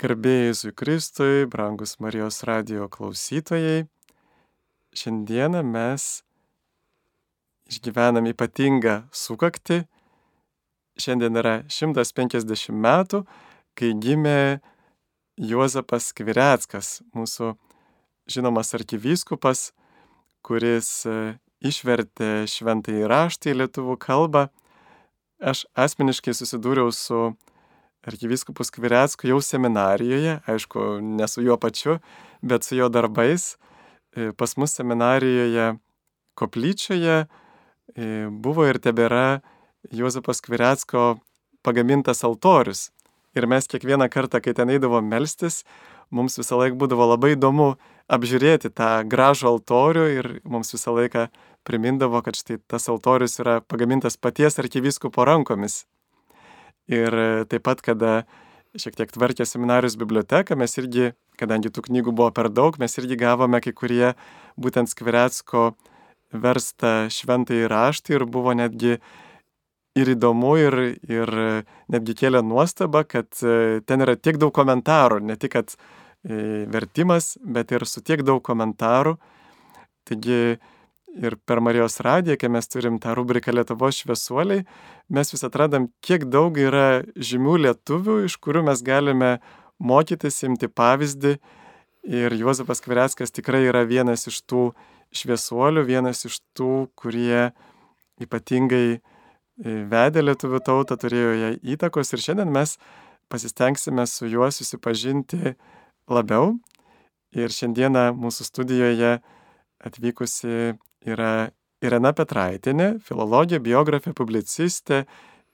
Garbėjai Kristui, brangus Marijos radio klausytojai, šiandieną mes išgyvenam ypatingą sukakti. Šiandien yra 150 metų, kai gimė Juozapas Kvireckas, mūsų žinomas arkivyskupas, kuris e, išvertė šventąjį raštą į lietuvių kalbą. Aš asmeniškai susidūriau su arkivyskupu Skvirecku jau seminarijoje, aišku, ne su juo pačiu, bet su jo darbais. E, pas mus seminarijoje koplyčioje e, buvo ir tebėra Juozapo Skvirecko pagamintas altorius. Ir mes kiekvieną kartą, kai ten eidavom melstis, mums visą laiką būdavo labai įdomu apžiūrėti tą gražų altorių ir mums visą laiką primindavo, kad štai tas altorius yra pagamintas paties arkivyskupo rankomis. Ir e, taip pat, kada šiek tiek tvarkė seminarijos biblioteką, mes irgi, kadangi tų knygų buvo per daug, mes irgi gavome kai kurie būtent Skvirecko verstą šventąjį raštą ir buvo netgi ir įdomu, ir, ir netgi kėlė nuostabą, kad e, ten yra tiek daug komentarų, ne tik e, vertimas, bet ir su tiek daug komentarų. Taigi ir per Marijos radiją, kai mes turim tą rubriką Lietuvos šviesuoliai, mes vis atradam, kiek daug yra žymių lietuvių, iš kurių mes galime mokytis, imti pavyzdį. Ir Juozapas Kvireckas tikrai yra vienas iš tų šviesuolių, vienas iš tų, kurie ypatingai e, vedė lietuvių tautą, turėjo ją įtakos ir šiandien mes pasistengsime su juo susipažinti labiau. Ir šiandieną mūsų studijoje atvykusi yra Irena Petraitinė, filologė, biografė, publicistė,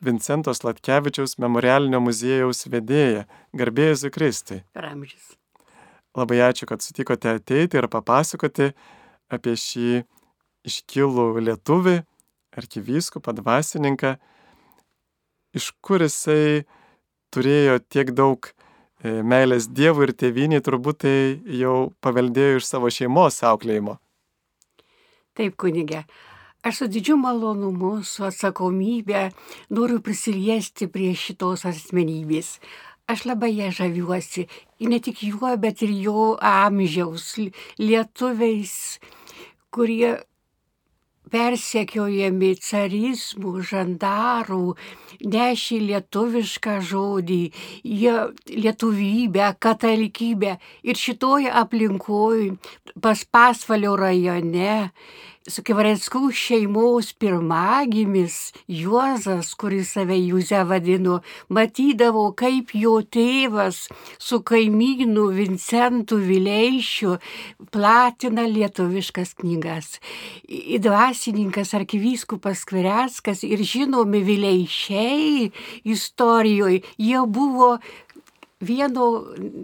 Vincento Slatkevičiaus memorialinio muziejaus vedėja. Garbėjus Kristui. Per amžius. Labai ačiū, kad sutikote ateiti ir papasakoti apie šį iškilų lietuvį, arkivyskupą, dvasininką, iš kur jisai turėjo tiek daug e, meilės Dievui ir tėviniai, turbūt tai jau paveldėjo iš savo šeimos auklėjimo. Taip, kunigė. Aš su didžiu malonumu, su atsakomybė noriu prisiliesti prie šitos asmenybės. Aš labai ją žaviuosi. Ir ne tik juo, bet ir jo amžiaus lietuviais, kurie persekiojami carizmų, žandarų, nešė lietuvišką žodį, jie lietuvybę, katalikybę. Ir šitoje aplinkoje, pas pasvalio rajone, su Kivarenskų šeimos pirmagimis Juozas, kuris save Juze vadino, matydavo, kaip jo tėvas su kaimynu Vincentu Vileišiu platina lietuviškas knygas. Dvasininkas arkivyskupas Kvireckas ir žinomi Vileišiai istorijoje, jie buvo vieno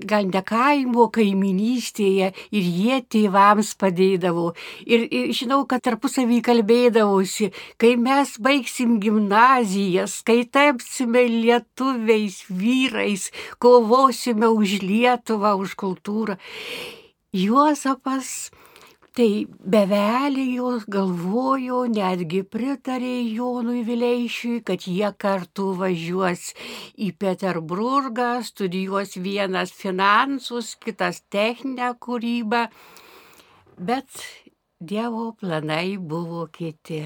gal ne kaimo kaiminystėje ir jie tėvams padėdavo. Ir, ir žinau, kad tarpusavį kalbėdavosi, kai mes baigsim gimnazijas, kai tapsime lietuviais vyrais, kovosime už Lietuvą, už kultūrą. Juozapas Tai bevelijos galvojo, netgi pritarė Jonui Vileišiui, kad jie kartu važiuos į Peterburgą, studijuos vienas finansus, kitas techninę kūrybą, bet Dievo planai buvo kiti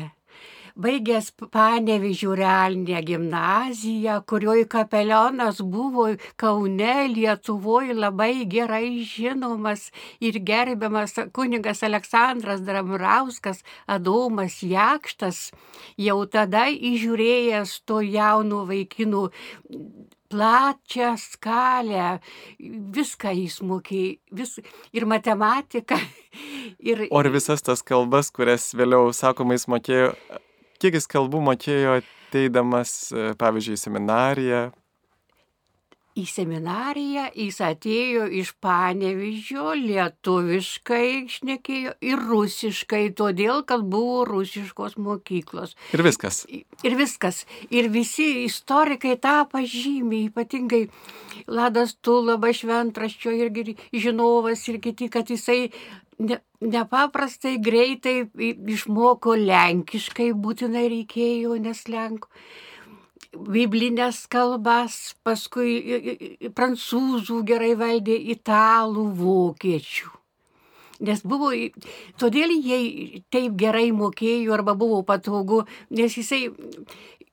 baigęs Panevižių realinę gimnaziją, kurioje kapelionas buvo Kaune, Lietuvoje labai gerai žinomas ir gerbiamas kuningas Aleksandras Dramrauskas, Adomas Jakštas, jau tada įžiūrėjęs to jaunų vaikinų plačią skalę, viską jis mokėjo, vis, ir matematiką. Ir, o ir visas tas kalbas, kurias vėliau, sakoma, jis mokėjo kiek jis kalbų mokėjo ateidamas, e, pavyzdžiui, į seminariją? Į seminariją jis atėjo iš panevižio, lietuviškai šnekėjo ir rusiškai, todėl, kad buvo rusiškos mokyklos. Ir viskas. Ir viskas. Ir visi istorikai tą pažymė, ypatingai Ladas Tulaba šventraščio irgi žinovas ir kiti, kad jisai ne, nepaprastai greitai išmoko lenkiškai, būtinai reikėjo, nes lenkų. Biblinės kalbas, paskui prancūzų gerai valdė, italų, vokiečių. Nes buvo, todėl jie taip gerai mokėjo arba buvo patogu, nes jisai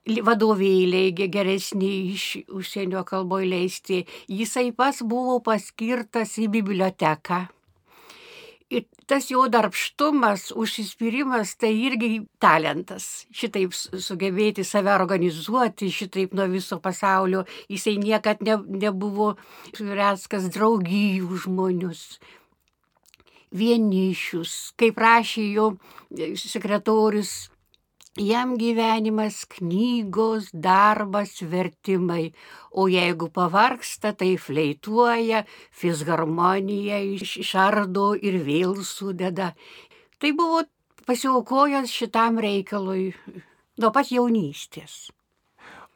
vadovėliai geresni iš užsienio kalboje leisti. Jisai pas buvo paskirtas į biblioteką. Ir tas jo darbštumas, užsispyrimas, tai irgi talentas. Šitaip sugebėti save organizuoti, šitaip nuo viso pasaulio. Jisai niekad ne, nebuvo reskas draugijų žmonius vienišius, kaip rašė jo sekretorius Jam gyvenimas knygos, darbas, vertimai, o jeigu pavarksta, tai fleituoja, fisharmoniją išardo ir vėl sudeda. Tai buvo pasiaukojęs šitam reikalui nuo pat jaunystės.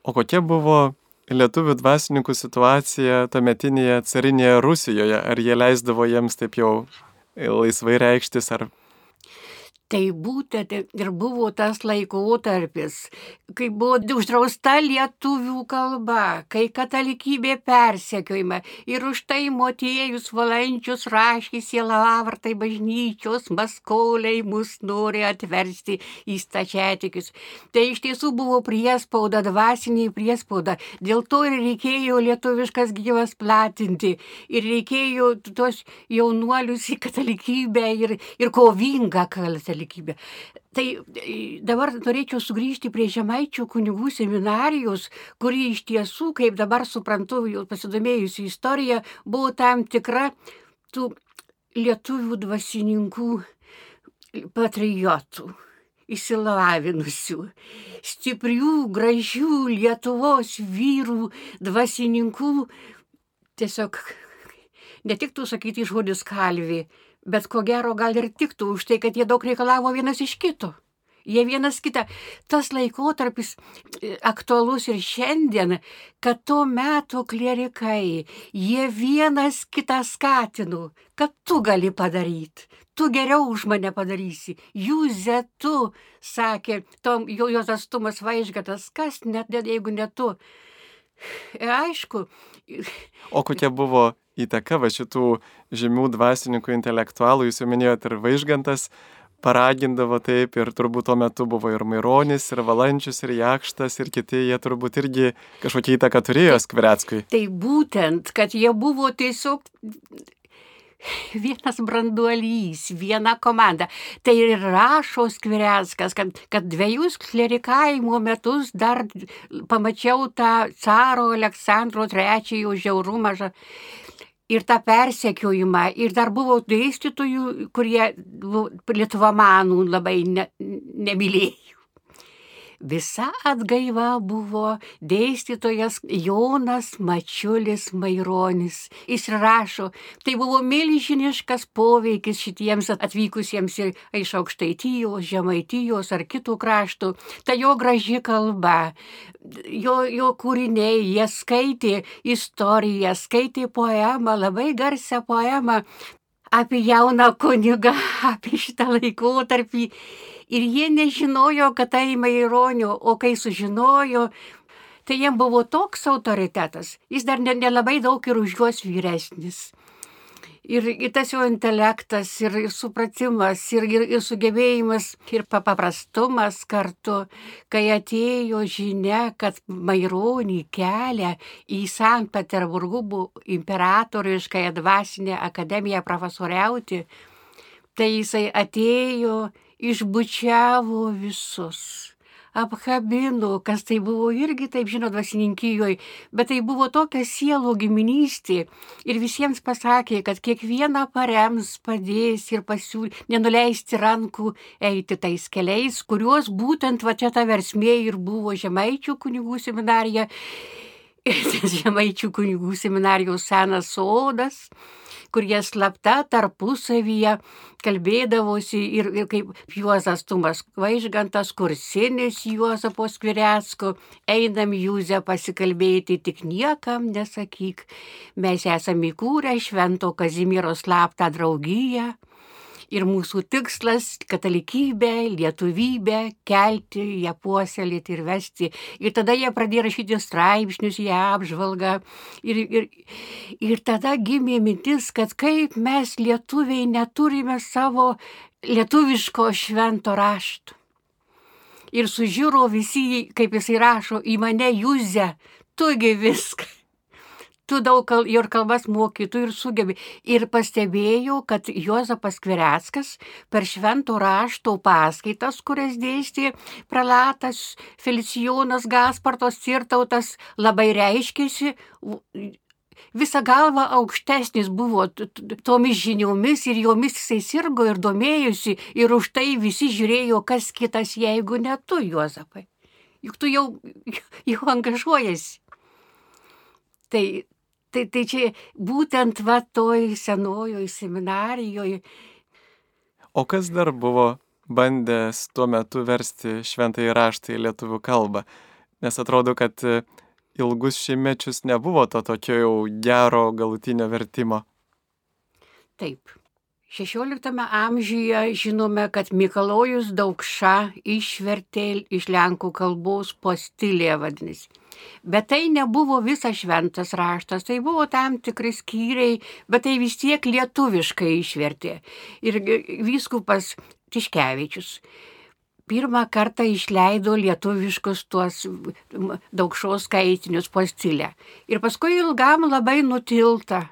O kokia buvo lietuvių dvasininkų situacija tuometinėje carinėje Rusijoje? Ar jie leisdavo jiems taip jau laisvai reikštis, ar Tai būtent ir buvo tas laikotarpis, kai buvo uždrausta lietuvių kalba, kai katalikybė persekiojama ir už tai motiejus valančius rašė sielavartai bažnyčios, maskoliai mus nori atversti į stačiatikius. Tai iš tiesų buvo priespauda, dvasinė priespauda. Dėl to ir reikėjo lietuviškas gyvas platinti ir reikėjo tuos jaunuolius į katalikybę ir, ir kovingą katalikybę katalikybę. Tai e, dabar norėčiau sugrįžti prie Žemaičių kunigų seminarijos, kuri iš tiesų, kaip dabar suprantu, jau pasidomėjusi istorija, buvo tam tikra tų lietuvių dvasininkų patriotų išsilavinusių, stiprių, gražių Lietuvos vyrų, dvasininkų, tiesiog ne tik tu sakyti žodis kalvi, bet ko gero gal ir tiktų už tai, kad jie daug reikalavo vienas iš kito. Jie vienas kitą. Tas laikotarpis e, aktualus ir šiandien, kad tuo metu klierikai, jie vienas kitą skatino, kad tu gali padaryti, tu geriau už mane padarysi. Jūze tu, sakė, tom, jo, Jozas Tumas Vaižgatas, kas net, jeigu ne tu. Ir aišku. O kokia buvo įtaka va šitų žymių dvasininkų intelektualų, jūs jau minėjote ir Vaižgantas, paragindavo taip ir turbūt tuo metu buvo ir Maironis, ir Valančius, ir Jakštas, ir kiti, jie turbūt irgi kažkokią įtaką turėjo Skvireckui. Tai būtent, kad jie buvo tiesiog vienas branduolys, viena komanda. Tai ir rašo Skvireckas, kad, kad dviejus klerikavimo metus dar pamačiau tą caro Aleksandro III žiaurumą ir tą persekiojimą. Ir dar buvo dėstytojų, kurie lietuvamanų labai ne, nemylėjo. Visa atgaiva buvo dėstytojas Jonas Mačiulis Maironis. Jis rašo, tai buvo milžiniškas poveikis šitiems atvykusiems iš aukštaitijos, žemaitijos ar kitų kraštų. Ta jo graži kalba, jo, jo kūriniai, jie skaitė istoriją, skaitė poemą, labai garsią poemą apie jauną kunigą, apie šitą laikotarpį ir jie nežinojo, kad tai Maironio, o kai sužinojo, tai jiem buvo toks autoritetas, jis dar nelabai daug ir už juos vyresnis. Ir, ir tas jo intelektas, ir, ir supratimas, ir, ir, ir sugebėjimas, ir paprastumas kartu, kai atėjo žinia, kad Maironį kelia į Sankt Peterburgų imperatoriškąją dvasinę akademiją profesoriauti, tai jisai atėjo išbučiavo visus, apkabino, kas tai buvo irgi, taip žinot, dvasininkijoje, bet tai buvo tokia sielo giminystė ir visiems pasakė, kad kiekvieną parems, padės ir pasiūlė, nenuleisti rankų eiti tais keliais, kuriuos būtent va čia ta versmė ir buvo Žemaičių kunigų seminarija. Žemaičių kunigų seminarijos senas sodas, kur jie slapta tarpusavyje kalbėdavosi ir, ir kaip Juozas Tumas Vaižgantas, kursinis Juozapo Skvirecko, einam Jūzę pasikalbėti, tik niekam nesakyk, mes esame įkūrę Švento Kazimiero slaptą draugiją Ir mūsų tikslas - katalikybę, lietuvybę, kelti, ją puoselėti ir vesti. Ir tada jie pradėjo rašyti straipsnius, ją apžvalgą. Ir, ir, ir tada gimė mintis, kad kaip mes lietuviai neturime savo lietuviško švento rašto. Ir sužiūro visi, kaip jisai rašo, į mane jūzę, tugi viską tu daug kal, ir kalbas moki, tu ir sugebi. Ir pastebėjau, kad Jozapas Kvireckas per švento rašto paskaitas, kurias dėstė prelatas Felicijonas Gaspartos Cirtautas, labai reiškėsi visą galvą aukštesnis buvo tomis žiniomis ir jomis jisai sirgo ir domėjosi ir už tai visi žiūrėjo, kas kitas, jeigu ne tu, Juozapai. Juk tu jau, jau angažuojasi. Tai Tai, tai čia būtent va toj senojoj seminarijoje. O kas dar buvo bandęs tuo metu versti šventąjį raštą į lietuvių kalbą? Nes atrodo, kad e, ilgus šimmečius nebuvo to tokio jau gero galutinio vertimo. Taip. XVI amžiuje žinome, kad Mikalojus Daukša išvertė iš lenkų kalbos postilė vadinasi. Bet tai nebuvo visas šventas raštas, tai buvo tam tikri skyriai, bet tai vis tiek lietuviškai išvertė. Ir vyskupas Tiškevičius pirmą kartą išleido lietuviškus tuos daugšos skaitinius postilę. Ir paskui ilgam labai nutilta.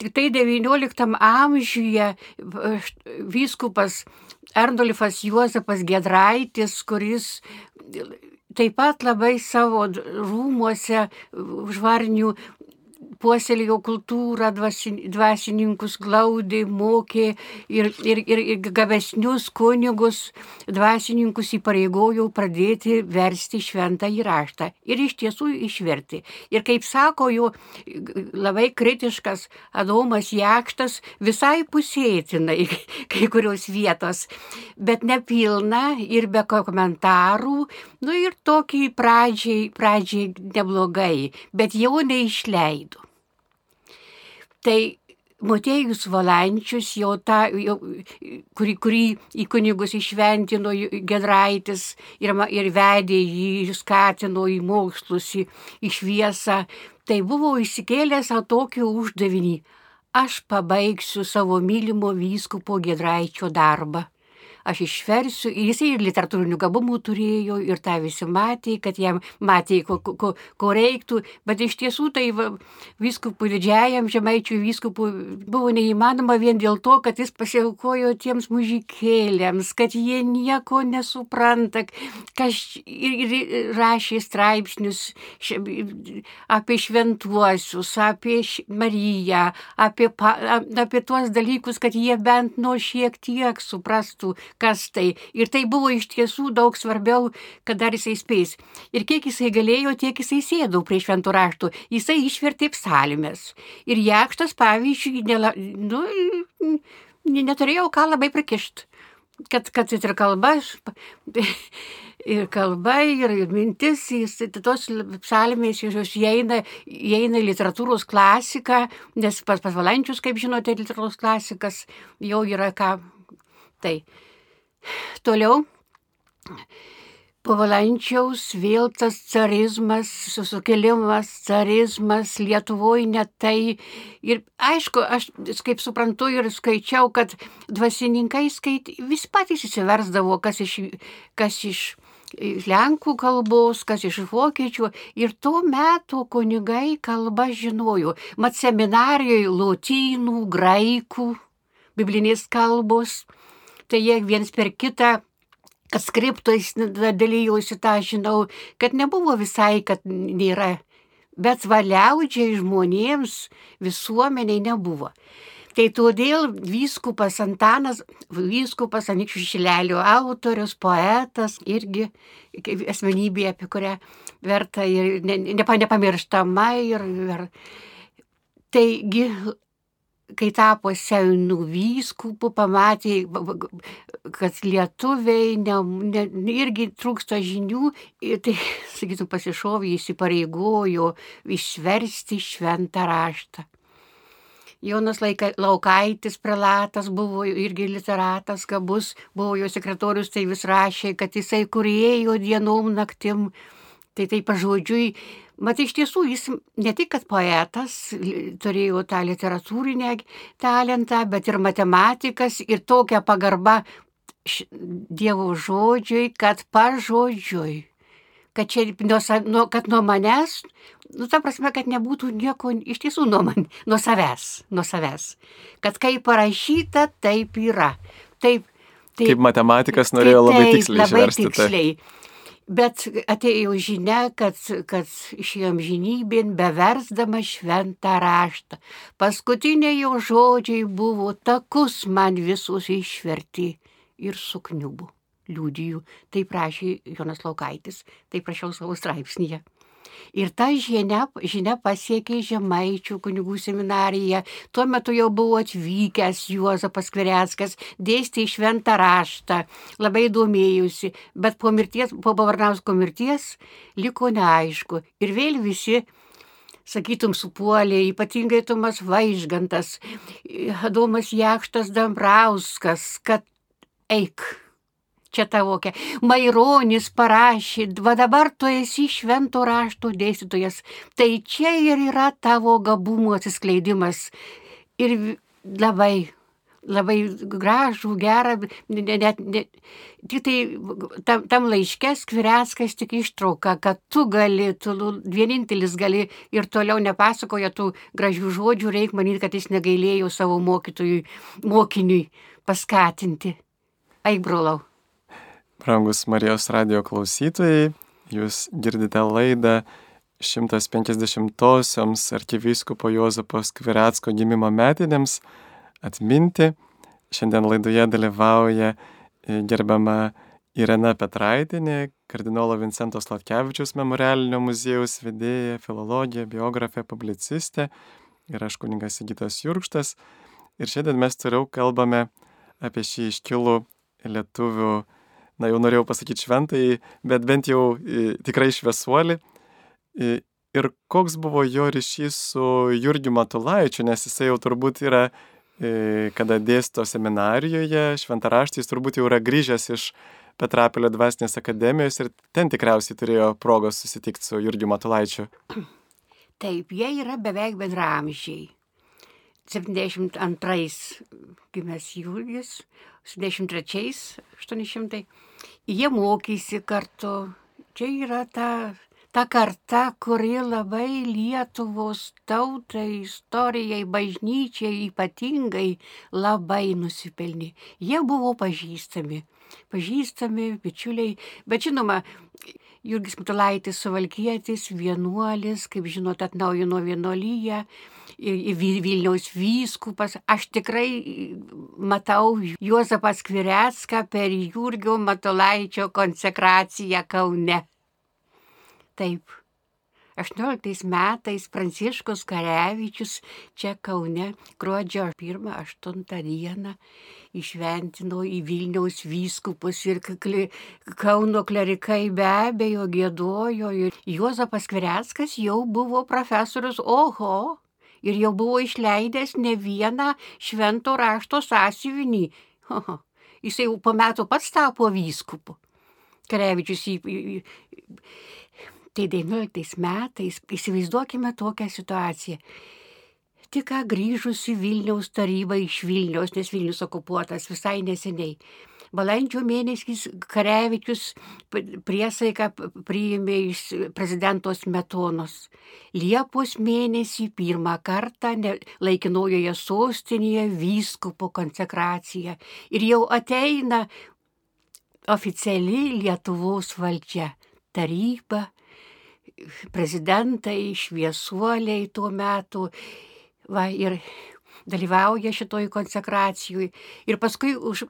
Tik tai XIX amžiuje vyskupas Ernolfas Juozapas Gedraitis, kuris taip pat labai savo rūmuose žvarnių puoselėjo kultūrą, dvasininkus glaudė, mokė ir, ir, ir, ir gavesnius kunigus, dvasininkus įpareigojo pradėti versti šventą įraštą. Ir iš tiesų išverti. Ir kaip sako jo labai kritiškas Adomas Jakštas, visai pusėtinai kai kurios vietos, bet nepilna ir be komentarų, nu ir tokį pradžiai, pradžiai neblogai, bet jau neišleido. Tai Motiejus Valančius, jau tą, jau, kurį, kurį į kunigus išventino Gedraitis ir, ir vedė jį, skatino į mokslus, į, į šviesą, tai buvo įsikėlęs savo tokį uždavinį. Aš pabaigsiu savo mylimo vyskupo Gedraičio darbą aš išversiu. Ir jisai ir literatūrinių gabumų turėjo, ir tą visi matė, kad jam matė, ko, ko, ko reiktų, bet iš tiesų tai viskupų didžiajam žemaičių viskupų buvo neįmanoma vien dėl to, kad jis pasiaukojo tiems mužikėlėms, kad jie nieko nesupranta, kas ir, ir rašė straipsnius apie šventuosius, apie Mariją, apie, apie tuos dalykus, kad jie bent nuo šiek tiek suprastų, kas tai. Ir tai buvo iš tiesų daug svarbiau, kad dar jisai spės. Ir kiek jisai galėjo, tiek jisai sėdau prie šventų raštų. Jisai išvertė psalmės. Ir jakštas, pavyzdžiui, nela, nu, neturėjau ką labai prikišti. Kad, kad ir kalba, ir kalba, ir, ir mintis, jis, tos psalmės, jos įeina, įeina literatūros klasiką, nes pas, pas Valančius, kaip žinote, literatūros klasikas jau yra ką. Tai. Toliau po Valančiaus vėl tas carizmas, susukėlimas, carizmas Lietuvoje netai. Ir aišku, aš kaip suprantu ir skaičiau, kad dvasininkai skait, vis patys įsiversdavo, kas iš, kas iš Lenkų kalbos, kas iš vokiečių. Ir tuo metu kunigai kalbą žinojo. Mat seminarijoje lotynų, graikų, biblinės kalbos tai jie viens per kitą kad skriptais dalyjosi tą žinau, kad nebuvo visai, kad nėra, bet valiaudžiai žmonėms visuomeniai nebuvo. Tai todėl vyskupas Antanas, vyskupas Anikščių Šilelio autorius, poetas, irgi asmenybė, apie kurią verta ir ne, nepamirštama. Ir, ir, taigi kai tapo senų vyskupų, pamatė, kad lietuviai ne, ne, irgi trūksta žinių, tai, sakytum, pasišovė, įsipareigojo išversti šventą raštą. Jonas Laika, Laukaitis, prelatas, buvo irgi literatas, gabus, buvo jo sekretorius, tai vis rašė, kad jisai kurėjo dienom naktim. Tai tai pažodžiui, mat iš tiesų jis ne tik, kad poetas, turėjo tą literatūrinę talentą, bet ir matematikas ir tokia pagarba Dievo žodžiui, kad pažodžiui kad čia nuo, kad nuo manęs, nu, ta prasme, kad nebūtų nieko iš tiesų nuo, man, nuo savęs, nuo savęs. Kad kaip parašyta, taip yra. Taip, taip, kaip matematikas norėjo labai taip, tiksliai labai išversti. Tai. Bet atėjo žinia, kad, kad išėjom žinybėn beversdama šventą raštą. Paskutiniai jo žodžiai buvo takus man visus išverti ir sukniubu liūdijų. Tai prašė Jonas Laukaitis, tai prašiau savo straipsnėje. Ir ta žinia, žinia pasiekė Žemaičių kunigų seminariją. Tuo metu jau buvo atvykęs Juozapas Kvereckas, dėstė šventą raštą, labai domėjusi, bet po, mirties, po Bavarnausko mirties liko neaišku. Ir vėl visi sakytum, supuolė, ypatingai Tomas Vaižgantas, Adomas Jakštas Dambrauskas, kad eik, čia tavokia. Maironis parašė, va dabar tu esi švento rašto dėstytojas. Tai čia ir yra tavo gabumų atsiskleidimas. Ir labai, labai gražų, gerą, net, net, tik tai tam, tam laiške skvireskas tik ištrauka, kad tu gali, tu vienintelis gali ir toliau nepasakoja tų gražių žodžių, reikia manyti, kad jis negailėjo savo mokytojui, mokiniui paskatinti. Eik, brolau. Brangus Marijos radio klausytojai, jūs girdite laidą 150-osioms arkivyskupo Jozapo Skviratsko gimimo metinėms atminti. Šiandien laidoje dalyvauja e, gerbiama Irena Petraitinė, kardinolo Vincento Slatkevičius memorialinio muziejaus vedėja, filologija, biografė, publicistė ir aš kuningas Sigitas Jurkštas. Ir šiandien mes toliau kalbame apie šį iškilų lietuvių na jau norėjau pasakyti šventai, bet bent jau tikrai šviesuolį. Ir koks buvo jo ryšys su Jurgiu Matulaičiu, nes jisai jau turbūt yra, kada dėsto seminarijoje, šventaraštis turbūt jau yra grįžęs iš Petrapilio dvasinės akademijos ir ten tikriausiai turėjo progos susitikti su Jurgiu Matulaičiu. Taip, jie yra beveik bendramžiai. 72 gimęs Jurgis, 73 800 jie mokėsi kartu. Čia yra ta, ta karta, kuri labai Lietuvos tautai, istorijai, bažnyčiai ypatingai labai nusipelnė. Jie buvo pažįstami, pažįstami bičiuliai, bet žinoma, Jurgis Mutulaitis Suvalkietis, vienuolis, kaip žinote, atnaujino vienolyje, Vilniaus vyskupas. Aš tikrai matau Juozapą Skvirecką per Jurgio Matulaičio konsekraciją Kaune. Taip. 18 metais Pranciškus Karevičius čia Kaune gruodžio 1-8 dieną išventino į Vilniaus vyskupus ir Kauno klerikai be abejo gėdojo ir Juozapas Kvireckas jau buvo profesorius, oho, ir jau buvo išleidęs ne vieną švento rašto sąsiuvinį. Jisai jau po metų pats tapo vyskupu. Karevičius į... Tai 19 metais įsivaizduokime tokią situaciją tik grįžusi Vilniaus taryba iš Vilniaus, nes Vilnius okupuotas visai neseniai. Balandžio mėnesys Karevičius priesaiką priėmė iš prezidento Smetonos. Liepos mėnesį pirmą kartą laikinojoje sostinėje vyskupo konsekracija. Ir jau ateina oficiali Lietuvos valdžia, taryba, prezidentai, šviesuoliai tuo metu va, ir dalyvauja šitoj konsekracijui. Ir paskui už,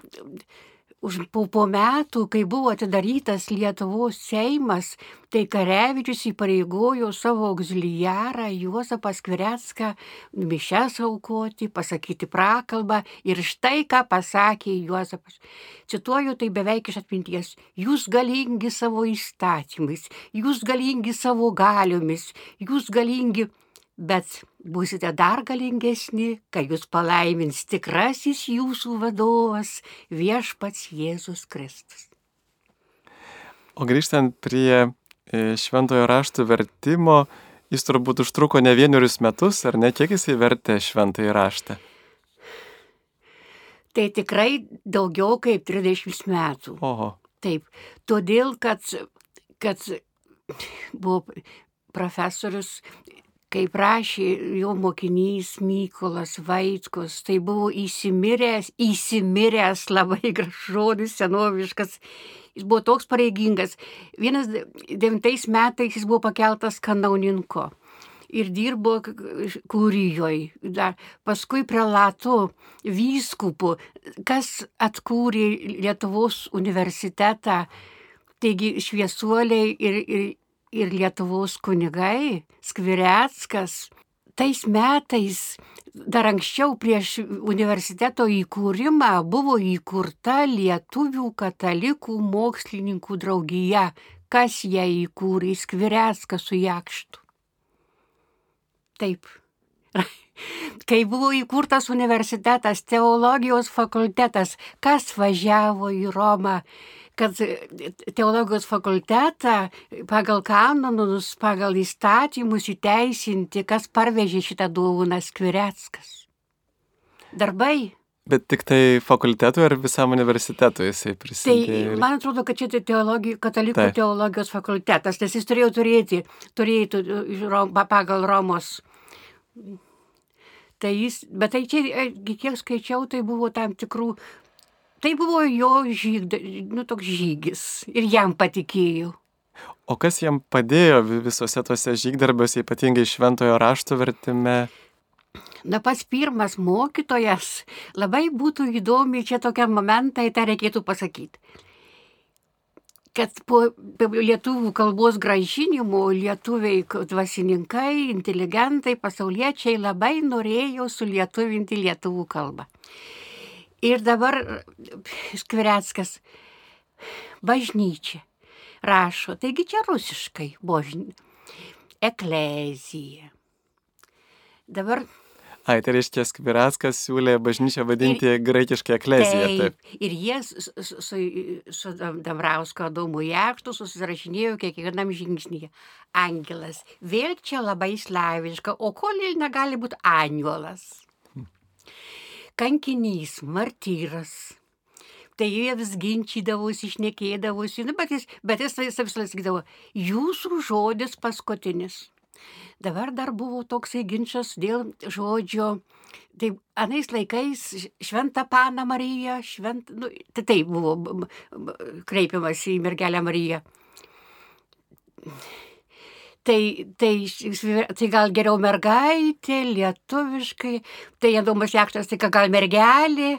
už po, po metų, kai buvo atidarytas Lietuvos Seimas, tai Karevičius įpareigojo savo auxiliarą Juozapą Skvirecką mišes aukoti, pasakyti prakalbą ir štai ką pasakė Juozapas. Cituoju tai beveik iš atminties. Jūs galingi savo įstatymais, jūs galingi savo galiomis, jūs galingi, bet būsite dar galingesni, kai jūs palaimins tikrasis jūsų vadovas viešpats Jėzus Kristus. O grįžtant prie e, šventojo rašto vertimo, jis turbūt užtruko ne vienerius metus, ar ne, kiek jisai vertė šventąjį raštą? Tai tikrai daugiau kaip 30 metų. Oho. Taip, todėl, kad, kad buvo profesorius, kaip rašė jo mokinys Mykolas Vaitkus, tai buvo įsimiręs, įsimiręs labai gražodis, senoviškas. Jis buvo toks pareigingas. Vienas devintais metais jis buvo pakeltas kanauninko ir dirbo kūrijoje. Paskui prelatu, vyskupu, kas atkūrė Lietuvos universitetą, taigi šviesuoliai ir, ir, ir Lietuvos kunigai, Skvireckas. Tais metais, dar anksčiau prieš universiteto įkūrimą, buvo įkurta Lietuvių katalikų mokslininkų draugija. Kas ją įkūrė? Skvireckas su Jakštu. Taip. Kai buvo įkurtas universitetas, teologijos fakultetas, kas važiavo į Romą, kad teologijos fakultetą pagal kanonus, pagal įstatymus įteisinti, kas parvežė šitą dovaną Skvireckas. Darbai. Bet tik tai fakultetui ar visam universitetui jisai prisidėjo? Tai man atrodo, kad čia tai teologijos, katalikų Taip. teologijos fakultetas, nes jis turėjo turėti, turėtų pagal Romos Tai jis, bet tai čia, e, kiek skaičiau, tai buvo tam tikrų, tai buvo jo žyg, nu, toks žygis ir jam patikėjau. O kas jam padėjo visose tuose žygdarbiuose, ypatingai šventojo rašto vertime? Na pats pirmas mokytojas, labai būtų įdomi čia tokie momentai, tą reikėtų pasakyti kad po lietuvių kalbos gražinimo lietuviai dvasininkai, inteligentai, pasauliečiai labai norėjo sulietuvinti lietuvų kalbą. Ir dabar Skvireckas bažnyčia rašo, taigi čia rusiškai, božny, eklezija. Dabar Ai, tai reiškia, Skvirackas siūlė bažnyčią vadinti ir, graikiškai ekleziją. Taip. taip. Ir jie su, su, su Damrausko Adomu Jakštu susirašinėjo kiekvienam žingsnyje. Angelas. Vėl čia labai slaviška, o kolėl negali būti angelas? Kankinys, martyras. Tai jie vis ginčydavosi, išnekėdavosi, nu, bet jis, bet jis vis vis sakydavo, jūsų žodis paskutinis. Dabar dar buvo toksai ginčas dėl žodžio. Tai anais laikais šventą paną Mariją, švent, nu, tai taip buvo kreipiamas į mergelę Mariją. Tai, tai, tai gal geriau mergaitė, lietuviškai, tai Adomas Jakštas, tai gal mergelė,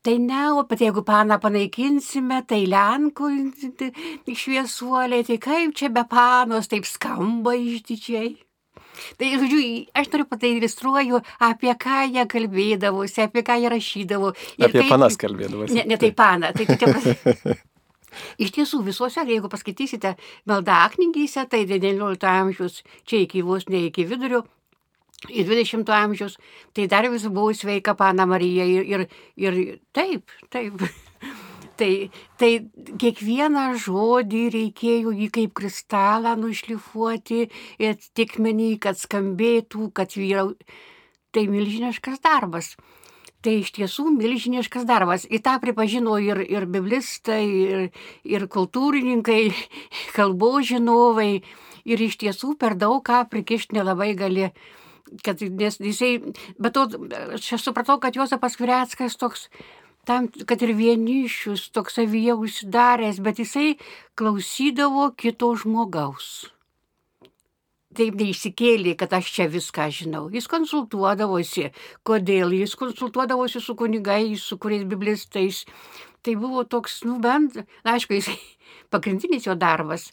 Tai ne, o bet jeigu paną panaikinsime, tai Lenkų šviesuoliai, tai kaip čia be panos, taip skamba išdidžiai. Tai, žodžiu, aš noriu patai iliustruoju, apie ką jie kalbėdavosi, apie ką jie rašydavo. Ir apie kaip, panas kalbėdavosi. Ne, ne tai paną, tai tai Iš tiesų, visuose, jeigu paskaitysite maldaknygyse, tai 19 amžiaus, čia iki vos ne iki vidurio, į 20 amžiaus, tai dar vis buvo sveika pana Marija ir, ir, ir taip, taip. Tai, tai kiekvieną žodį reikėjo jį kaip kristalą nušlifuoti ir tikmenį, kad skambėtų, kad vyrau. Tai milžiniškas darbas. Tai iš tiesų milžiniškas darbas. Į tą pripažino ir, ir biblistai, ir, ir kultūrininkai, kalbos žinovai. Ir iš tiesų per daug ką prikišti nelabai gali kad nes jisai, bet to aš supratau, kad Jozapas Vireckas toks, tam, kad ir vienišius, toks savyje užsidaręs, bet jisai klausydavo kito žmogaus. Taip neišsikėlė, kad aš čia viską žinau. Jis konsultuodavosi. Kodėl? Jis konsultuodavosi su kunigais, su kuriais biblistais. Tai buvo toks, nu bent, na, aišku, jisai pagrindinis jo darbas.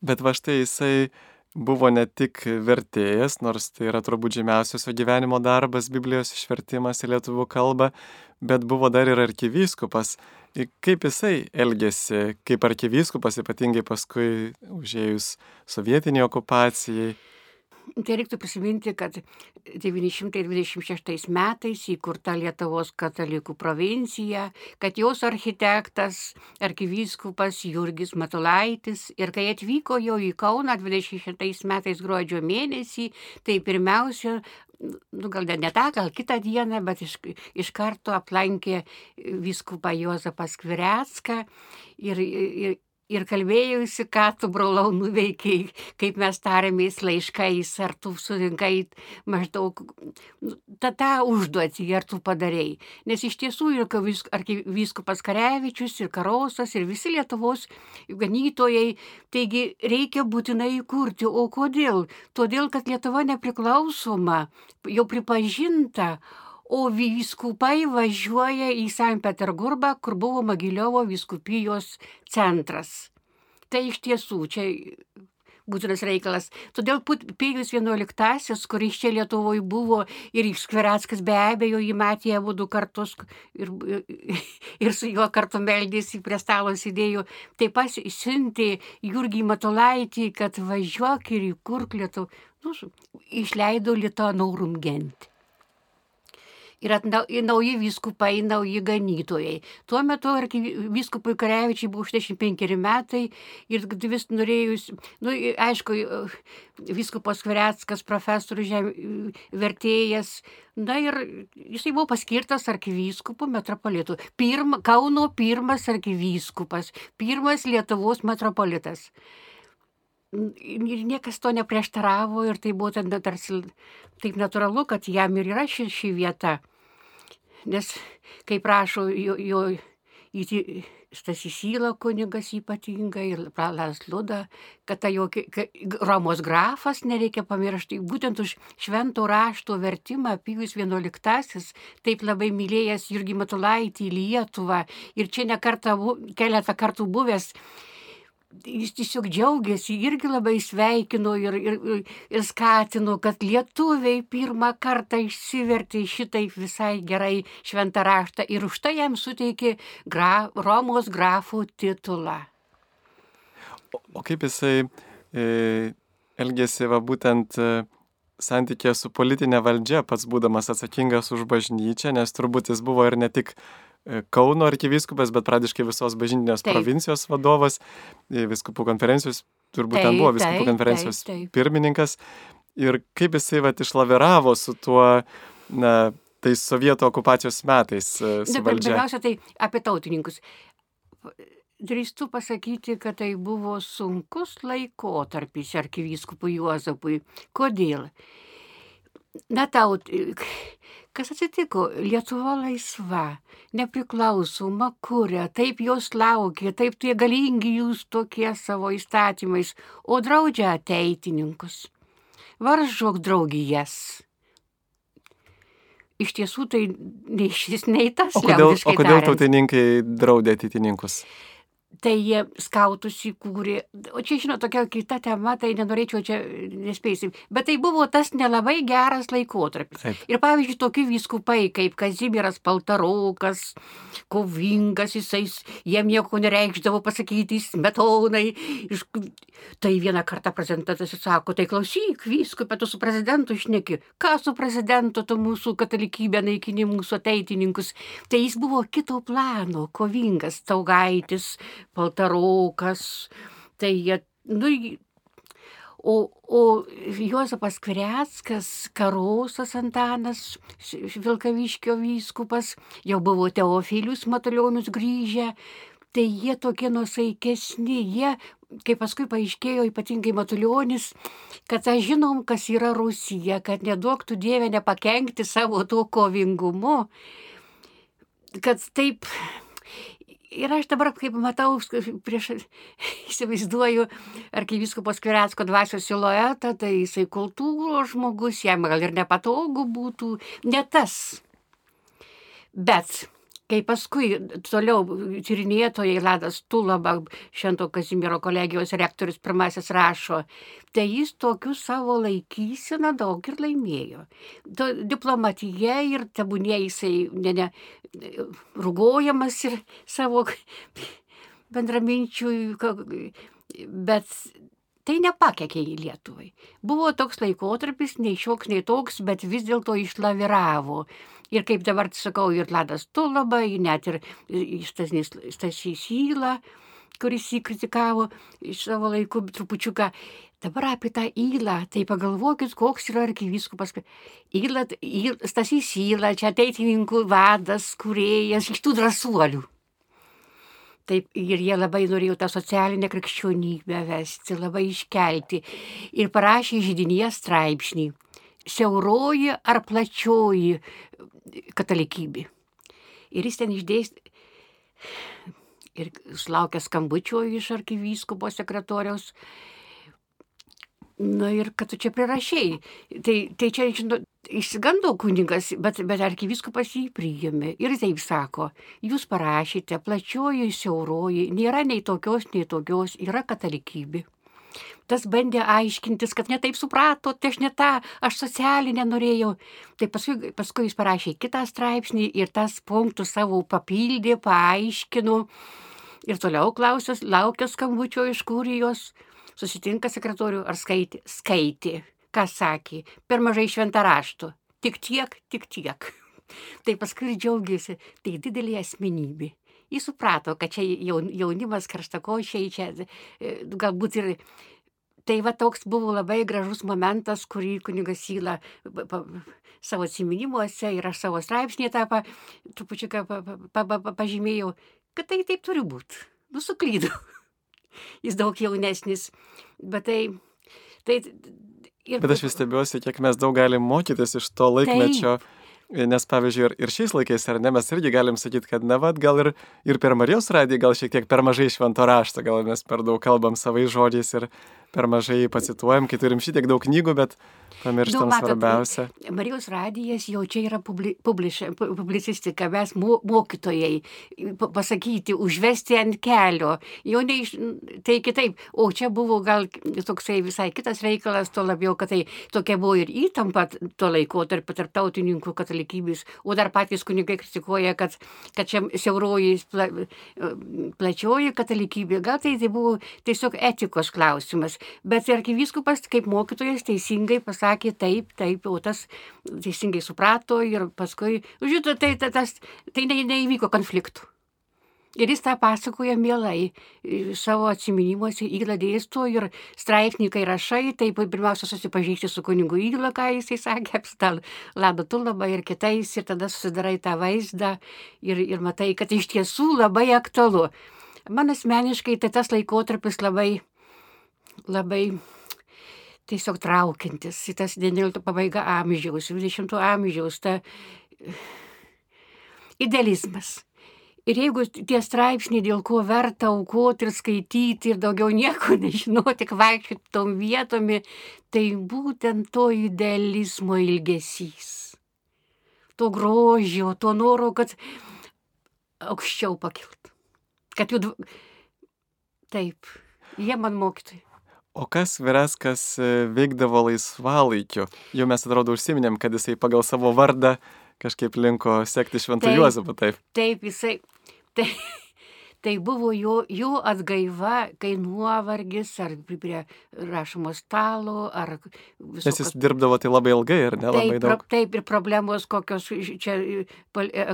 Bet va štai jisai buvo ne tik vertėjas, nors tai yra turbūt žymiausias jo gyvenimo darbas Biblijos išvertimas į lietuvių kalbą, bet buvo dar ir arkivyskupas. Kaip jisai elgėsi kaip arkivyskupas, ypatingai paskui užėjus sovietiniai okupacijai? Tai reiktų prisiminti, kad 926 metais įkurta Lietuvos katalikų provincija, kad jos architektas, arkivyskupas Jurgis Matulaitis ir kai atvyko jau į Kauną 26 metais gruodžio mėnesį, tai pirmiausia, nu, gal ne tą, gal kitą dieną, bet iš, iš karto aplankė vyskupą Jozapą Skvirecką ir, ir, ir kalbėjausi, ką tu, brolau, nuveikiai, kaip mes tarėmės laiškais, ar tu surinkai maždaug nu, tą, tą užduotį, ar tu padarėjai. Nes iš tiesų ir arkivyskupas Karevičius, ir Karosas, ir visi Lietuvos ganytojai, taigi reikia būtinai įkurti. O kodėl? Todėl, kad Lietuva nepriklausoma, jau pripažinta, o vyskupai važiuoja į Sankt Peterburgą, kur buvo Magiliovo vyskupijos centras. Tai iš tiesų čia būtinas reikalas. Todėl Pėjus XI, kuris čia Lietuvoje buvo ir Skverackas be abejo jį matė abu du kartus ir, ir su juo kartu meldėsi prie stalo sėdėjo, taip pat siuntė Jurgį Matulaitį, kad važiuok ir įkurk Lietuvą. Nu, išleido Lietuvą gentį ir atnau, nauji vyskupai, nauji ganytojai. Tuo metu vyskupui Karevičiai buvo 65 metai ir vis norėjus, nu, aišku, vyskupas Kvereckas, profesorius, žem, vertėjas, na ir jisai buvo paskirtas arkivyskupu metropolitu. Pirma, Kauno pirmas arkivyskupas, pirmas Lietuvos metropolitas ir niekas to neprieštaravo ir tai buvo tada tarsi taip natūralu, kad jam ir yra ši, ši vieta. Nes, kaip rašo jo, jo Stasys Įla kunigas ypatingai ir Pralas Luda, kad tai jo Romos grafas, nereikia pamiršti, būtent už švento rašto vertimą Pijus XI taip labai mylėjęs Jurgį Matulaitį į Lietuvą. Ir čia nekartą, keletą kartų buvęs jis tiesiog džiaugiasi, irgi labai sveikino ir, ir, ir skatino, kad lietuviai pirmą kartą išsivertė šitai visai gerai šventą raštą ir už tai jam suteikė gra, Romos grafų titulą. O, o kaip jisai e, elgėsi va būtent e, santykė su politinė valdžia, pats būdamas atsakingas už bažnyčią, nes turbūt jis buvo ir ne tik Kauno arkivyskupas, bet pradiškai visos bažnytinės taip. provincijos vadovas, e, viskupų konferencijos, turbūt taip, ten buvo viskupų taip, konferencijos taip, taip. pirmininkas. Ir kaip jisai va išlaviravo su tuo, na, tais sovietų okupacijos metais. E, valdžia. Pirmiausia, tai apie tautininkus. Drįstu pasakyti, kad tai buvo sunkus laikotarpis arkivyskupui Juozapui. Kodėl? Na, taut, Kas atsitiko? Lietuva laisva, nepriklausoma, kuria, taip jos laukia, taip tie galingi jūs tokie savo įstatymais, o draudžia ateitininkus. Varžok draugijas. Iš tiesų tai nei šis, nei tas. O kodėl, o kodėl tautininkai draudė ateitininkus? Tai jie skautus įkūrė. O čia, žinot, tokia kita tema, tai nenorėčiau čia nespėsim. Bet tai buvo tas nelabai geras laikotarpis. Taip. Ir pavyzdžiui, tokie vyskupai kaip Kazimiras Paltarokas, kovingas, jisai, jiem nieko nereikšdavo pasakyti, smetonai. Iš... Tai vieną kartą prezidentas sako, tai klausyk, vyskupė, tu su prezidentu išneki. Ką su prezidentu, tu mūsų katalikybę naikini mūsų ateitininkus. Tai jis buvo kito plano, kovingas, taugaitis Paltarokas, tai jie, nu, o, o Juozapas Kvireckas, Karosas Antanas, Vilkaviškio vyskupas, jau buvo Teofilius Matulionus grįžę, tai jie tokie nusaikesni, jie, kaip paskui paaiškėjo, ypatingai Matulionis, kad aš žinom, kas yra Rusija, kad neduoktų Dievę nepakenkti savo to kovingumu, kad taip Ir aš dabar, kaip matau, prieš įsivaizduoju arkiviskupos Kviretsko dvasios siluetą, tai jisai kultūros žmogus, jam gal ir nepatogu būtų, ne tas. Bet kai paskui toliau tyrinėtojai Ladas Tulaba, Šento Kazimiero kolegijos rektorius pirmasis rašo, tai jis tokiu savo laikyseną daug ir laimėjo. To, diplomatija ir tebūnė jisai ne, ne, rugojamas ir savo bendraminčių, bet tai nepakekė į Lietuvai. Buvo toks laikotarpis, nei šioks, nei toks, bet vis dėlto išlaviravo. Ir kaip dabar sakau, ir Ladas Tulaba, net ir Stasys Įla, kuris jį kritikavo iš savo laikų trupučiuką. Dabar apie tą įlą, tai pagalvokit, koks yra arkivyskupas. Įla, įl, Stasys Įla, čia ateitininkų vadas, kuriejas iš tų drąsuolių. Taip, ir jie labai norėjo tą socialinę krikščionybę vesti, labai iškelti. Ir parašė žydinėje straipsnį. Siauroji ar plačioji katalikybė. Ir jis ten išdėstė. Ir sulaukė skambučio iš arkivyskupo sekretoriaus. Na ir kad tu čia prirašiai. Tai, tai čia, žinot, išsigando kunigas, bet, bet arkivyskupas jį priėmė. Ir taip sako, jūs parašyte, plačioji, siauroji, nėra nei tokios, nei tokios, yra katalikybė. Tas bandė aiškintis, kad netaip suprato, tai aš ne tą, aš socialinę norėjau. Tai paskui, paskui jis parašė kitą straipsnį ir tas punktus savo papildė, paaiškino. Ir toliau klausęs, laukia skambučio iš kurijos susitinka sekretorių, ar skaitė? Skaitė. Kas sakė? Per mažai šventą raštų. Tik tiek, tik tiek. tai paskui džiaugiasi, tai didelė asmenybė. Jis suprato, kad čia jaunimas karštakošiai, čia e, galbūt ir Tai va toks buvo labai gražus momentas, kurį kunigas Syla savo atsiminimuose ir aš savo straipsnį tą pa, trupučiuką pa, pa, pa, pa, pažymėjau, kad tai taip turi būti. Nusuklydau jis daug jaunesnis. Bet tai... tai ir... Bet aš vis stebiuosi, kiek mes daug galim mokytis iš to laikmečio. Taip. Nes pavyzdžiui, ir, ir šiais laikais, ar ne, mes irgi galim sakyti, kad ne, vad, gal ir, ir per Marijos radiją, gal šiek tiek per mažai švento rašto, gal mes per daug kalbam savai žodžiais ir per mažai pacituojam, kai turim šitiek daug knygų, bet pamirštam nu, svarbiausia. Marijos radijas jau čia yra publi, publiš, publicistika, mes mo, mokytojai, pasakyti, užvesti ant kelio, jau ne iš, tai kitaip, o čia buvo gal toksai visai kitas reikalas, to labiau, kad tai tokia buvo ir įtampa to laiko tarp tarptautininkų katalikybės, o dar patys kunigai kritikuoja, kad, kad čia siauroji, pla, plačioji katalikybė, gal tai, tai buvo tiesiog etikos klausimas, bet arkivyskupas kaip mokytojas teisingai pasakė, taip, taip, o tas teisingai suprato ir paskui, žinote, tai, tai, tas, tai ne, neįvyko konfliktų. Ir jis tą pasakoja mielai savo atsiminimuose, įla dėsto ir straipsnį, kai rašai, tai pirmiausia susipažįsti su kunigu įla, ką jisai sakė, apstal Lado Tulaba ir kitais, ir tada susidarai tą vaizdą ir, ir matai, kad iš tiesų labai aktualu. Man asmeniškai tai tas laikotarpis labai, labai tiesiog traukiantis į tas 19 pabaiga amžiaus, 20 amžiaus, ta idealizmas. Ir jeigu tie straipsniai, dėl ko verta aukoti ir skaityti ir daugiau nieko nežinoti, tik vaikščioti tom vietomi, tai būtent to idealizmo ilgesys. To grožio, to noro, kad aukščiau pakilt. Kad jų... Taip, jie man mokytojai. O kas Vereskas e, veikdavo laisvalaikiu? Jau mes atrodo užsiminėm, kad jisai pagal savo vardą kažkaip linko sekti šventą Juozapą, taip. Taip, jisai. Tai, tai buvo jo, jo atgaiva, kai nuovargis, ar prie rašomo stalo, ar... Visokios... Nes jis dirbdavo tai labai ilgai ir nelabai taip, daug. Taip, ir problemos kokios čia e,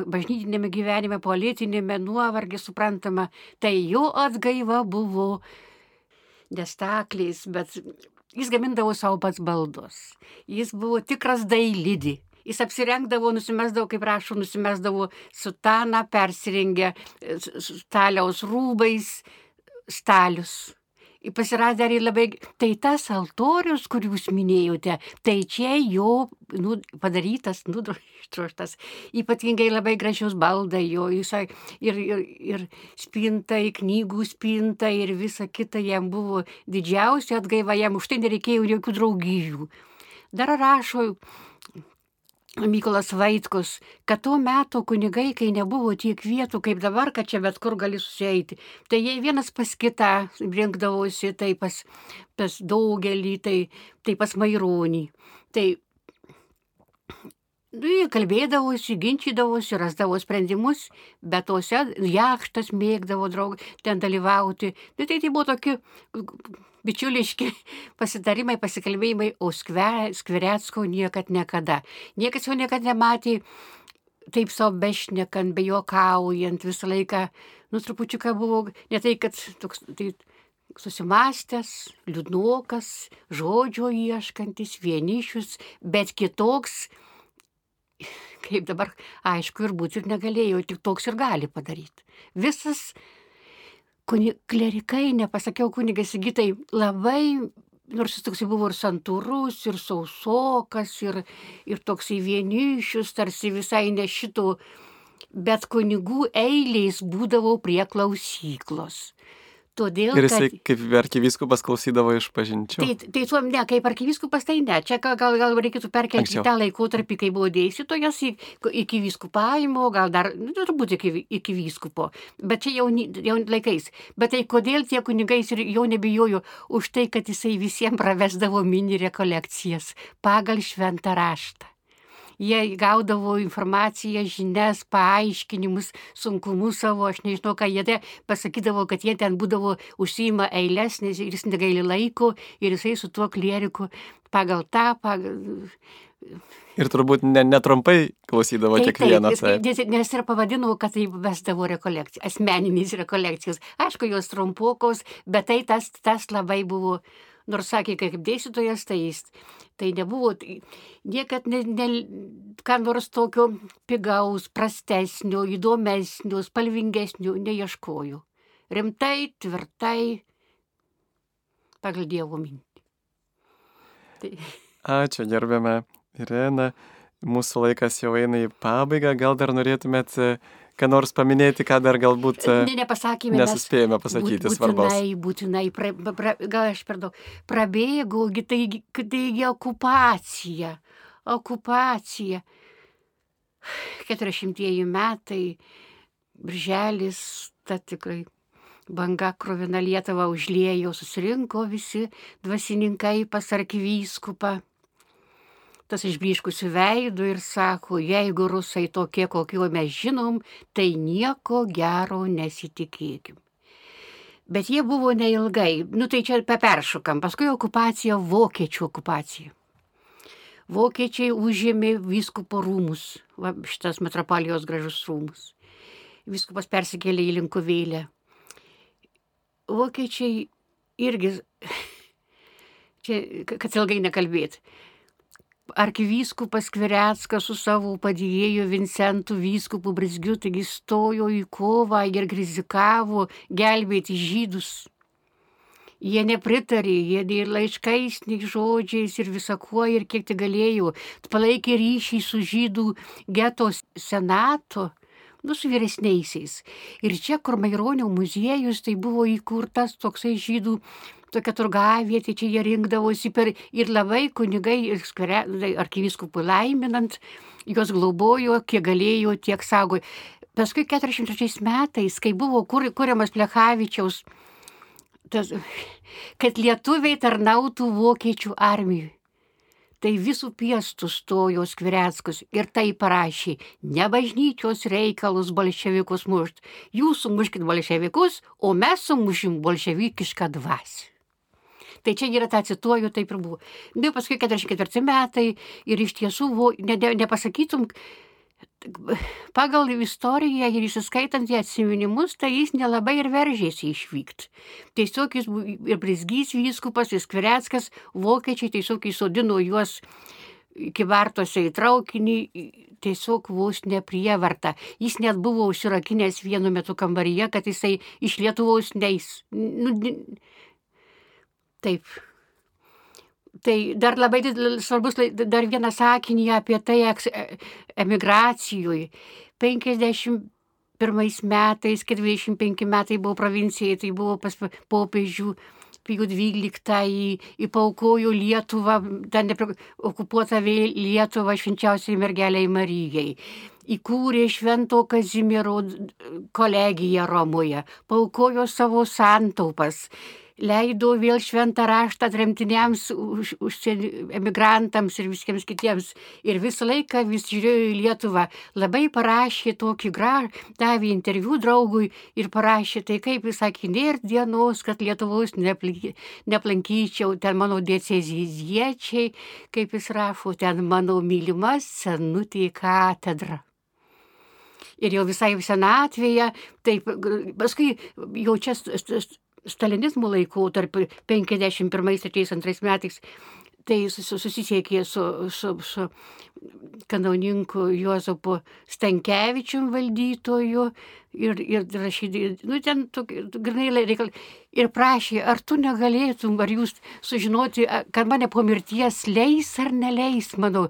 bažnytinėme gyvenime, politinėme nuovargis, suprantama, tai jo atgaiva buvo nestakliais, bet jis gamindavo savo pats baldus. Jis buvo tikras dailidį. Jis apsirengdavo, nusimesdavo, kaip rašo, nusimesdavo sutaną, persirengė staliaus rūbais, stalius pasirodė arī labai, tai tas altorius, kurį jūs minėjote, tai čia jo nu, padarytas, nudroštas, ypatingai labai gražius baldai jo, jisai ir, ir, ir spinta, knygų spinta ir visa kita jam buvo didžiausia atgaiva, jam už tai nereikėjo jokių draugijų. Dar rašo Mykolas Vaitkus, kad tuo metu kunigai, kai nebuvo tiek vietų kaip dabar, kad čia bet kur gali susieiti, tai jie vienas pas kitą rinkdavosi, tai pas, pas daugelį, tai, tai pas maironį. Tai Nu, jie kalbėdavosi, ginčydavosi, rasdavo sprendimus, bet tose jakštas mėgdavo draug, ten dalyvauti. Nu, tai tai buvo tokie bičiuliški pasitarimai, pasikalbėjimai, o skver, skveretsko niekad niekada. Niekas jo niekada nematė taip savo bešnekant, bejokaujant, visą laiką, nu, trupučiuką buvo, ne tai, kad toks, tai susimastęs, liūdnokas, žodžio ieškantis, vienišius, bet kitoks, kaip dabar aišku ir būti ir negalėjo, tik toks ir gali padaryti. Visas kuni, klerikai, nepasakiau kunigas įgytai, labai, nors jis toksai buvo ir santūrus, ir sausokas, ir, ir toksai vienišius, tarsi visai ne šito, bet kunigų eiliais būdavo prie klausyklos. Todėl, Ir jisai kad... kaip arkivyskupas klausydavo iš pažinčių. Tai, tai tuom ne, kaip arkivyskupas tai ne. Čia gal, gal, reikėtų perkelti Anksčiau. tą laikotarpį, kai buvo dėstytojas iki vyskupavimo, gal dar, nu, turbūt iki, iki vyskupo. Bet čia jau, jau laikais. Bet tai kodėl tie kunigais ir jo nebijojo už tai, kad jisai visiems pravesdavo mini rekolekcijas pagal šventą raštą. Jie gaudavo informaciją, žinias, paaiškinimus, sunkumus savo, aš nežinau, ką jie te pasakydavo, kad jie ten būdavo užsima eilės, nes jis negaili laiko ir jisai su tuo klieriku pagal tą, pagal... Ir turbūt ne, netrumpai klausydavo Taip, kiekvieną. taip, Taip, nes, ir pavadinau, kad tai vesdavo rekolekcijas, asmeninės rekolekcijos. Aišku, jos trumpokos, bet tai tas, tas labai buvo, nors sakė, kad kaip dėstytojas, tai jis, tai nebuvo, tai niekad ne, ne, ką nors tokio pigaus, prastesnio, įdomesnio, spalvingesnio neieškoju. Rimtai, tvirtai, pagal Dievo mintį. Tai, Ačiū, gerbėme Irena. Mūsų laikas jau eina į pabaigą. Gal dar norėtumėt e, ką nors paminėti, ką dar galbūt e, ne, nepasakėme. mes- nesuspėjome pasakyti Būt- svarbaus. Būtinai, būtinai, pra, pra, gal aš per daug prabėgau, gi taigi, taigi okupacija, okupacija. 40 metai, birželis, ta tikrai banga krovina Lietuvą užliejo, susirinko visi dvasininkai pas arkivyskupą. Tas išbliškusių veidų ir sako, jeigu rusai tokie, kokio mes žinom, tai nieko gero nesitikėkim. Bet jie buvo neilgai, nu tai čia peperšokam, paskui okupacija, vokiečių okupacija. Vokiečiai užėmė vyskupo rūmus, va, šitas metropolijos gražus rūmus. Vyskupas persikėlė į Linkuvėlę. Vokiečiai irgi, čia, kad ilgai nekalbėti, arkivyskupas Kvireckas su savo padėjėju Vincentu vyskupu Brizgiu, taigi stojo į kovą ir grizikavo gelbėti žydus. Jie nepritarė, jie nei laiškais, nei žodžiais ir visakuo ir kiek tik galėjo. Palaikė ryšį su žydų getos senato, nu su vyresniaisiais. Ir čia, kur Maironio muziejus, tai buvo įkurtas toksai žydų tokia turgavietė, čia jie rinkdavosi per ir labai kunigai, ir skvere, arkiviskupui laiminant, juos globojo, kiek galėjo, tiek saugojo. Paskui 43 metais, kai buvo kur, kuriamas Plechavičiaus, tas, kad lietuviai tarnautų vokiečių armijai. Tai visų piestų stojo Skvireckus ir tai parašė, ne bažnyčios reikalus bolševikus mušt, jūs sumuškit bolševikus, o mes sumušim bolševikišką dvasį. Tai čia yra tą cituoju, taip ir buvo. Na, paskui 44 metai ir iš tiesų, vo, ne, ne, nepasakytum, pagal istoriją ir įsiskaitant į atsiminimus, tai jis nelabai ir veržėsi išvykti. Tiesiog jis ir Brizgys vyskupas, ir Skvireckas, vokiečiai tiesiog įsodino juos kivartose į traukinį, tiesiog vos neprievarta. Jis net buvo užsirakinęs vienu metu kambaryje, kad jisai iš Lietuvos neis. Nu, taip. Tai dar labai svarbus, dar vieną sakinį apie tai e- emigracijoje. 51 metais, kai 25 metai buvo provincijai, tai buvo pas popiežių Pijų 12 į, į paukojo Lietuvą, ten vėl Lietuvą švenčiausiai mergeliai Marijai. Įkūrė Švento Kazimiero kolegiją Romoje, paukojo savo santaupas, leido vėl šventą raštą tremtiniams, už, už emigrantams ir visiems kitiems. Ir visą laiką vis žiūrėjo į Lietuvą. Labai parašė tokį gražų, davė interviu draugui ir parašė, tai kaip jis sakė, nėra dienos, kad Lietuvos neplankyčiau, ten mano dieceziziečiai, kaip jis rašo, ten mano mylimas senutė katedra ir jau visai senatvėje, taip, paskui jau čia stalinizmo laikų, tarp 51-52 metais, tai susisiekė su, su, su kanauninku Juozapu Stankevičium valdytoju ir, ir rašydė, nu ten grinai reikal, ir prašė, ar tu negalėtum, ar jūs sužinoti, kad mane po mirties leis ar neleis mano,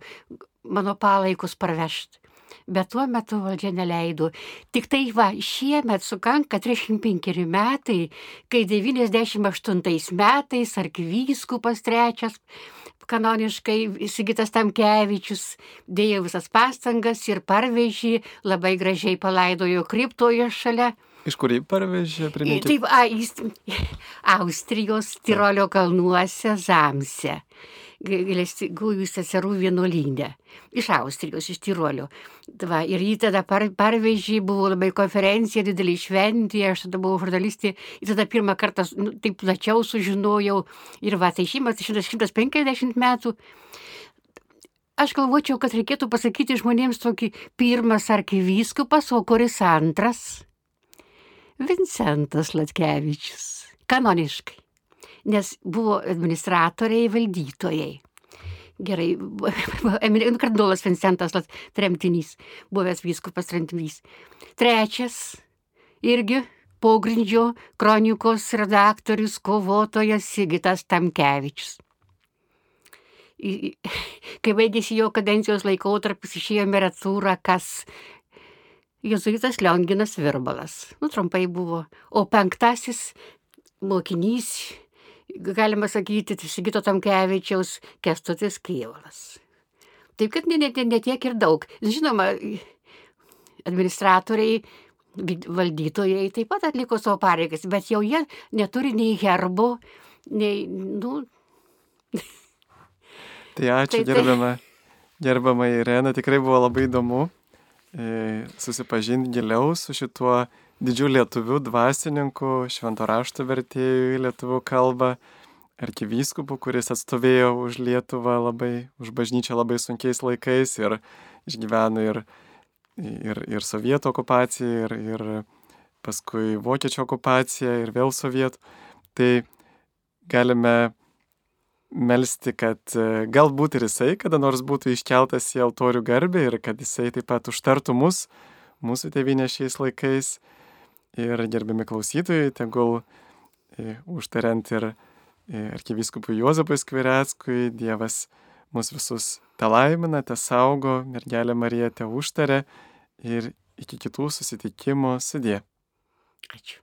mano palaikus parvežti bet tuo metu valdžia neleido. Tik tai va, šiemet sukanka 35 metai, kai 98 metais arkivyskupas trečias kanoniškai Sigitas Tamkevičius dėjo visas pastangas ir parvežė, labai gražiai palaidojo kriptoje šalia. Iš kur jį parvežė? Priminkit. Taip, a, jis Austrijos Tirolio kalnuose Zamse gailestingųjų seserų vienuolynę. Iš Austrijos, iš Tirolio. Va, ir jį tada par, parvežė, buvo labai konferencija, didelį šventį, aš tada buvau žurnalistė, ir tada pirmą kartą nu, taip plačiau sužinojau. Ir va, tai šimtas, 150 metų. Aš galvočiau, kad reikėtų pasakyti žmonėms tokį pirmas arkivyskupas, o kuris antras? Vincentas Latkevičius. Kanoniškai nes buvo administratoriai, valdytojai. Gerai, kardinolas Vincentas tremtinys, buvęs vyskupas tremtinys. Trečias, irgi pogrindžio kronikos redaktorius, kovotojas Sigitas Tamkevičius. Kai baigėsi jo kadencijos laikotarpis, išėjo meratūra, kas Jėzuitas Lionginas Virbalas. Nu, trumpai buvo. O penktasis mokinys galima sakyti, Sigito Tamkevičiaus Kestutis Kievalas. Taip kad ne, ne, ne tiek ir daug. Žinoma, administratoriai, valdytojai taip pat atliko savo pareigas, bet jau jie neturi nei herbo, nei, nu. Tai ačiū, tai, gerbama, gerbama Irena, tikrai buvo labai įdomu e, susipažinti giliau su šituo didžių lietuvių dvasininkų, švento rašto vertėjų į lietuvių kalbą, arkivyskupų, kuris atstovėjo už Lietuvą labai, už bažnyčią labai sunkiais laikais ir išgyveno ir, ir, ir sovietų okupaciją, ir, ir paskui vokiečių okupaciją, ir vėl sovietų. Tai galime melstį, kad galbūt ir jisai kada nors būtų iškeltas į altorių garbę ir kad jisai taip pat užtartų mus, mūsų tėvynė šiais laikais ir gerbiami klausytojai, tegul e, užtariant ir e, arkiviskupui Juozapui Skvireckui, Dievas mus visus te laimina, te saugo, mergelė Marija te užtarė ir iki kitų susitikimų sudė. Ačiū.